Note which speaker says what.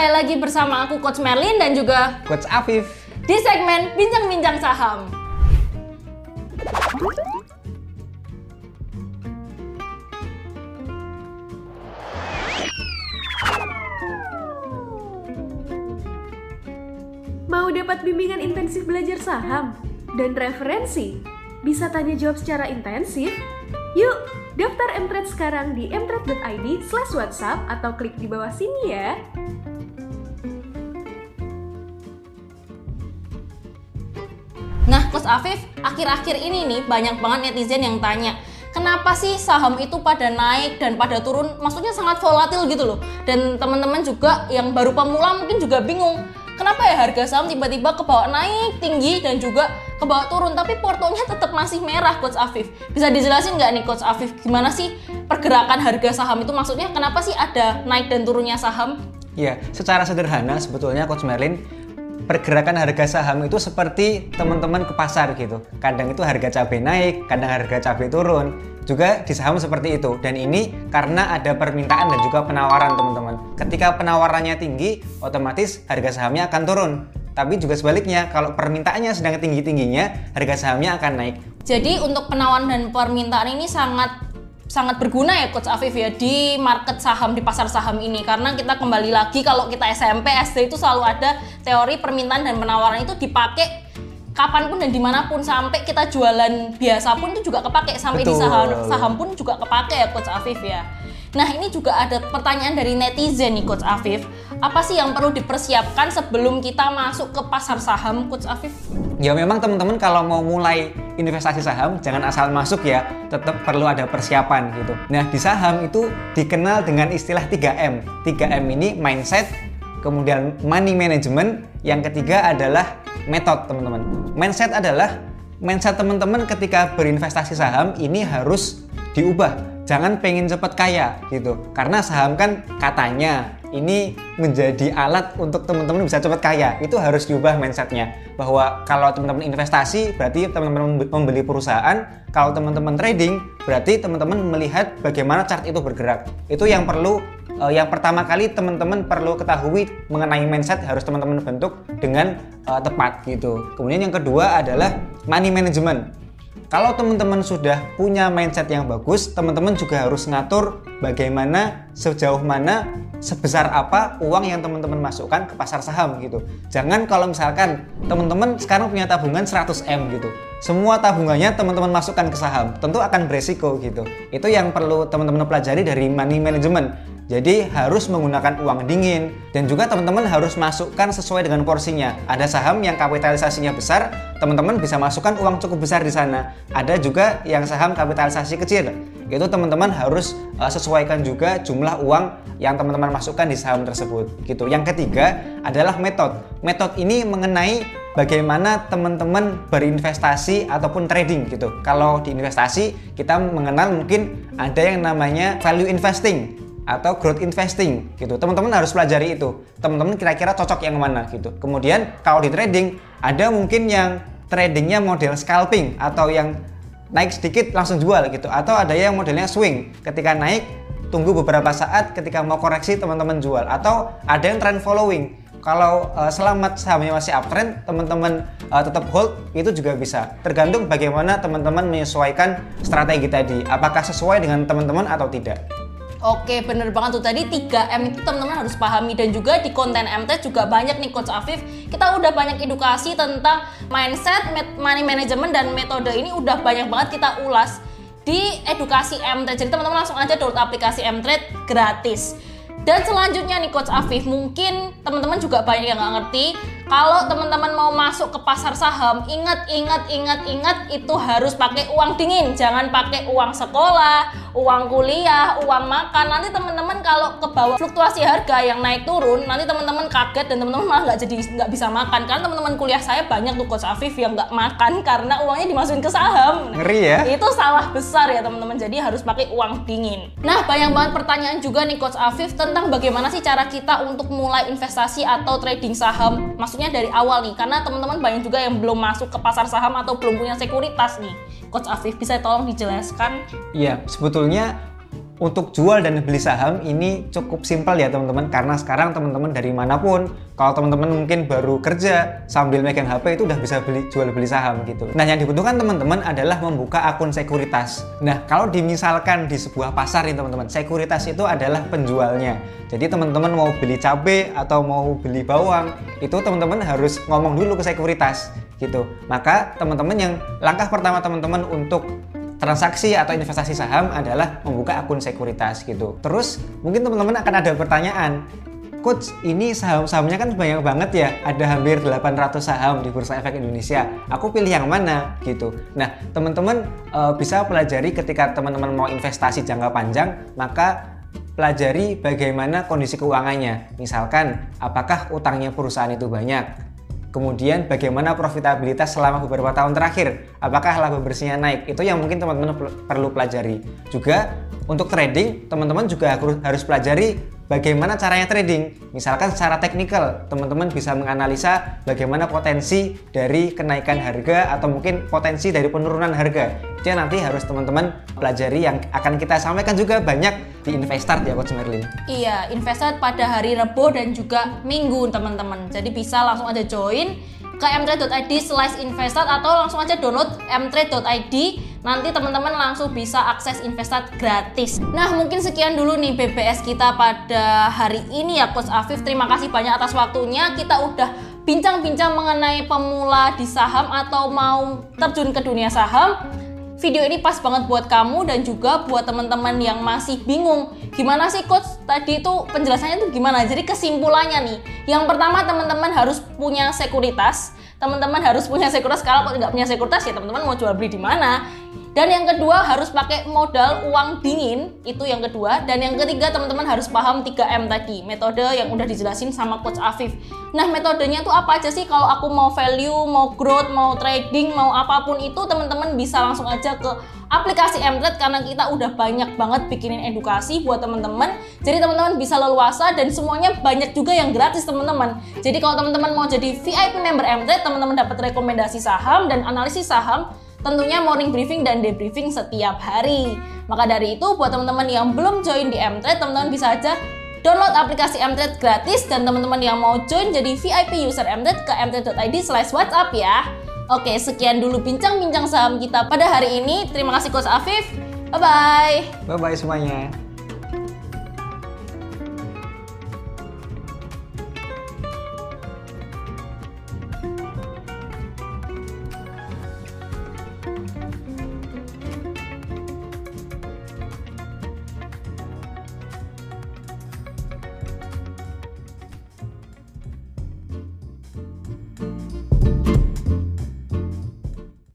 Speaker 1: kembali lagi bersama aku Coach Merlin dan juga
Speaker 2: Coach Afif.
Speaker 1: di segmen Bincang-Bincang Saham.
Speaker 3: Mau dapat bimbingan intensif belajar saham dan referensi? Bisa tanya jawab secara intensif? Yuk, daftar Mtrade sekarang di mtrade.id slash whatsapp atau klik di bawah sini ya.
Speaker 1: Afif, akhir-akhir ini nih banyak banget netizen yang tanya, kenapa sih saham itu pada naik dan pada turun? Maksudnya sangat volatil gitu loh. Dan teman-teman juga yang baru pemula mungkin juga bingung, kenapa ya harga saham tiba-tiba ke bawah naik tinggi dan juga ke bawah turun, tapi portonya tetap masih merah, Coach Afif. Bisa dijelasin nggak nih, Coach Afif, gimana sih pergerakan harga saham itu? Maksudnya kenapa sih ada naik dan turunnya saham?
Speaker 2: Ya, secara sederhana sebetulnya Coach Merlin pergerakan harga saham itu seperti teman-teman ke pasar gitu. Kadang itu harga cabai naik, kadang harga cabai turun. Juga di saham seperti itu. Dan ini karena ada permintaan dan juga penawaran teman-teman. Ketika penawarannya tinggi, otomatis harga sahamnya akan turun. Tapi juga sebaliknya, kalau permintaannya sedang tinggi-tingginya, harga sahamnya akan naik.
Speaker 1: Jadi untuk penawaran dan permintaan ini sangat sangat berguna ya Coach Afif ya di market saham di pasar saham ini karena kita kembali lagi kalau kita SMP SD itu selalu ada teori permintaan dan penawaran itu dipakai kapan pun dan di mana pun sampai kita jualan biasa pun itu juga kepake sampai di
Speaker 2: Betul.
Speaker 1: saham saham pun juga kepake ya Coach Afif ya. Nah ini juga ada pertanyaan dari netizen nih Coach Afif. Apa sih yang perlu dipersiapkan sebelum kita masuk ke pasar saham Coach Afif?
Speaker 2: Ya memang teman-teman kalau mau mulai investasi saham jangan asal masuk ya, tetap perlu ada persiapan gitu. Nah di saham itu dikenal dengan istilah 3M. 3M ini mindset, kemudian money management, yang ketiga adalah method teman-teman. Mindset adalah mindset teman-teman ketika berinvestasi saham ini harus diubah. Jangan pengen cepat kaya gitu. Karena saham kan katanya ini menjadi alat untuk teman-teman bisa cepat kaya. Itu harus diubah mindsetnya. Bahwa kalau teman-teman investasi berarti teman-teman membeli perusahaan. Kalau teman-teman trading berarti teman-teman melihat bagaimana chart itu bergerak. Itu yang perlu eh, yang pertama kali teman-teman perlu ketahui mengenai mindset harus teman-teman bentuk dengan eh, tepat gitu. Kemudian yang kedua adalah money management. Kalau teman-teman sudah punya mindset yang bagus, teman-teman juga harus ngatur bagaimana sejauh mana sebesar apa uang yang teman-teman masukkan ke pasar saham gitu. Jangan kalau misalkan teman-teman sekarang punya tabungan 100M gitu. Semua tabungannya teman-teman masukkan ke saham, tentu akan beresiko gitu. Itu yang perlu teman-teman pelajari dari money management. Jadi harus menggunakan uang dingin dan juga teman-teman harus masukkan sesuai dengan porsinya. Ada saham yang kapitalisasinya besar, teman-teman bisa masukkan uang cukup besar di sana. Ada juga yang saham kapitalisasi kecil. Itu teman-teman harus uh, sesuaikan juga jumlah uang yang teman-teman masukkan di saham tersebut gitu. Yang ketiga adalah metode. Metode ini mengenai bagaimana teman-teman berinvestasi ataupun trading gitu. Kalau di investasi kita mengenal mungkin ada yang namanya value investing atau growth investing gitu. Teman-teman harus pelajari itu. Teman-teman kira-kira cocok yang mana gitu. Kemudian kalau di trading ada mungkin yang tradingnya model scalping atau yang naik sedikit langsung jual gitu. Atau ada yang modelnya swing. Ketika naik tunggu beberapa saat ketika mau koreksi teman-teman jual. Atau ada yang trend following. Kalau uh, selamat sahamnya masih uptrend, teman-teman uh, tetap hold itu juga bisa. Tergantung bagaimana teman-teman menyesuaikan strategi tadi. Apakah sesuai dengan teman-teman atau tidak.
Speaker 1: Oke, bener banget tuh tadi 3M itu teman-teman harus pahami dan juga di konten MT juga banyak nih Coach Afif. Kita udah banyak edukasi tentang mindset, money management dan metode ini udah banyak banget kita ulas di edukasi MT. Jadi teman-teman langsung aja download aplikasi MTrade gratis. Dan selanjutnya nih Coach Afif, mungkin teman-teman juga banyak yang nggak ngerti kalau teman-teman mau masuk ke pasar saham, ingat, ingat, ingat, ingat itu harus pakai uang dingin, jangan pakai uang sekolah, uang kuliah, uang makan. Nanti teman-teman kalau ke bawah fluktuasi harga yang naik turun, nanti teman-teman kaget dan teman-teman malah nggak jadi nggak bisa makan. Karena teman-teman kuliah saya banyak tuh Coach Afif yang nggak makan karena uangnya dimasukin ke saham.
Speaker 2: Ngeri ya?
Speaker 1: Itu salah besar ya teman-teman. Jadi harus pakai uang dingin. Nah banyak banget pertanyaan juga nih Coach Afif tentang bagaimana sih cara kita untuk mulai investasi atau trading saham. Dari awal nih, karena teman-teman banyak juga yang belum masuk ke pasar saham atau belum punya sekuritas nih. Coach Afif bisa tolong dijelaskan?
Speaker 2: Iya, sebetulnya untuk jual dan beli saham ini cukup simpel ya teman-teman karena sekarang teman-teman dari mana pun kalau teman-teman mungkin baru kerja sambil megang HP itu udah bisa beli jual beli saham gitu. Nah yang dibutuhkan teman-teman adalah membuka akun sekuritas. Nah kalau dimisalkan di sebuah pasar nih teman-teman, sekuritas itu adalah penjualnya. Jadi teman-teman mau beli cabai atau mau beli bawang itu teman-teman harus ngomong dulu ke sekuritas gitu. Maka teman-teman yang langkah pertama teman-teman untuk transaksi atau investasi saham adalah membuka akun sekuritas gitu. Terus mungkin teman-teman akan ada pertanyaan, Coach, ini saham-sahamnya kan banyak banget ya, ada hampir 800 saham di Bursa Efek Indonesia. Aku pilih yang mana gitu. Nah, teman-teman e, bisa pelajari ketika teman-teman mau investasi jangka panjang, maka pelajari bagaimana kondisi keuangannya. Misalkan, apakah utangnya perusahaan itu banyak? Kemudian bagaimana profitabilitas selama beberapa tahun terakhir? Apakah laba bersihnya naik? Itu yang mungkin teman-teman perlu pelajari. Juga untuk trading, teman-teman juga harus pelajari bagaimana caranya trading. Misalkan secara teknikal, teman-teman bisa menganalisa bagaimana potensi dari kenaikan harga atau mungkin potensi dari penurunan harga. Yang nanti harus teman-teman pelajari yang akan kita sampaikan juga banyak di Investart ya Coach Merlin.
Speaker 1: Iya, Investart pada hari Rebo dan juga Minggu teman-teman. Jadi bisa langsung aja join ke mtrade.id slash investart atau langsung aja download mtrade.id nanti teman-teman langsung bisa akses investart gratis. Nah mungkin sekian dulu nih BBS kita pada hari ini ya Coach Afif. Terima kasih banyak atas waktunya. Kita udah bincang-bincang mengenai pemula di saham atau mau terjun ke dunia saham. Video ini pas banget buat kamu dan juga buat teman-teman yang masih bingung. Gimana sih coach? Tadi itu penjelasannya tuh gimana? Jadi kesimpulannya nih yang pertama teman-teman harus punya sekuritas teman-teman harus punya sekuritas kalau nggak punya sekuritas ya teman-teman mau jual beli di mana dan yang kedua harus pakai modal uang dingin, itu yang kedua. Dan yang ketiga teman-teman harus paham 3M tadi, metode yang udah dijelasin sama Coach Afif. Nah metodenya tuh apa aja sih kalau aku mau value, mau growth, mau trading, mau apa pun itu teman-teman bisa langsung aja ke aplikasi Mtrade karena kita udah banyak banget bikinin edukasi buat teman-teman. Jadi teman-teman bisa leluasa dan semuanya banyak juga yang gratis teman-teman. Jadi kalau teman-teman mau jadi VIP member Mtrade, teman-teman dapat rekomendasi saham dan analisis saham Tentunya morning briefing dan debriefing setiap hari. Maka dari itu buat teman-teman yang belum join di Mtrade, teman-teman bisa aja download aplikasi Mtrade gratis dan teman-teman yang mau join jadi VIP user Mtrade ke mtrade.id slash whatsapp ya. Oke, sekian dulu bincang-bincang saham kita pada hari ini. Terima kasih Coach Afif. Bye-bye.
Speaker 2: Bye-bye semuanya.